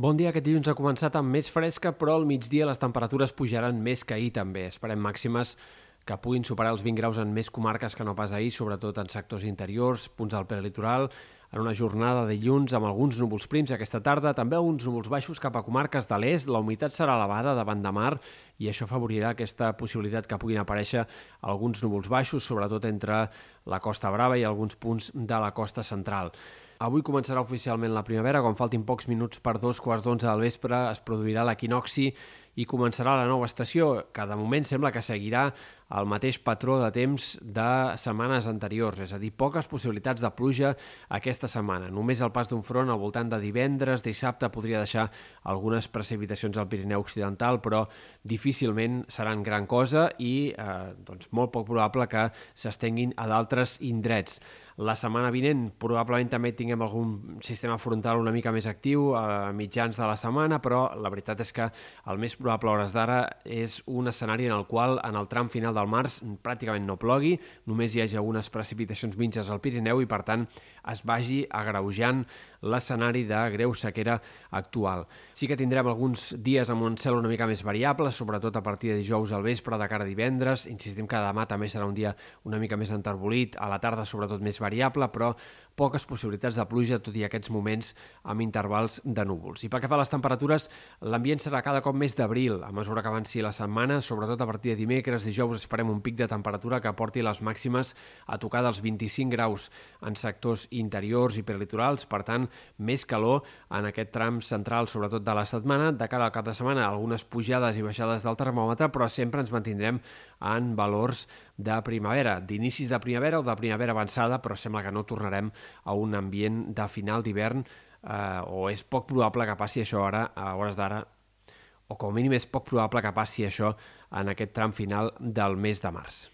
Bon dia, aquest dilluns ha començat amb més fresca, però al migdia les temperatures pujaran més que ahir també. Esperem màximes que puguin superar els 20 graus en més comarques que no pas ahir, sobretot en sectors interiors, punts del prelitoral, en una jornada de dilluns amb alguns núvols prims aquesta tarda, també alguns núvols baixos cap a comarques de l'est, la humitat serà elevada davant de mar i això afavorirà aquesta possibilitat que puguin aparèixer alguns núvols baixos, sobretot entre la Costa Brava i alguns punts de la costa central. Avui començarà oficialment la primavera, quan faltin pocs minuts per dos quarts d'onze del vespre es produirà l'equinoxi i començarà la nova estació, que de moment sembla que seguirà el mateix patró de temps de setmanes anteriors, és a dir, poques possibilitats de pluja aquesta setmana. Només el pas d'un front al voltant de divendres, dissabte, podria deixar algunes precipitacions al Pirineu Occidental, però difícilment seran gran cosa i eh, doncs molt poc probable que s'estenguin a d'altres indrets. La setmana vinent probablement també tinguem algun sistema frontal una mica més actiu a mitjans de la setmana, però la veritat és que el més probable a hores d'ara és un escenari en el qual en el tram final del març pràcticament no plogui, només hi hagi algunes precipitacions minces al Pirineu i per tant es vagi agreujant l'escenari de greu sequera actual. Sí que tindrem alguns dies amb un cel una mica més variable, sobretot a partir de dijous al vespre, de cara a divendres. Insistim que demà també serà un dia una mica més enterbolit, a la tarda sobretot més variable, però poques possibilitats de pluja, tot i aquests moments amb intervals de núvols. I pel que fa a les temperatures, l'ambient serà cada cop més d'abril, a mesura que avanci la setmana, sobretot a partir de dimecres, dijous, esperem un pic de temperatura que porti les màximes a tocar dels 25 graus en sectors interiors i prelitorals, per tant, més calor en aquest tram central, sobretot de la setmana. De cara al cap de setmana, algunes pujades i baixades del termòmetre, però sempre ens mantindrem en valors de primavera, d'inicis de primavera o de primavera avançada, però sembla que no tornarem a un ambient de final d'hivern eh, o és poc probable que passi això ara, a hores d'ara, o com a mínim és poc probable que passi això en aquest tram final del mes de març.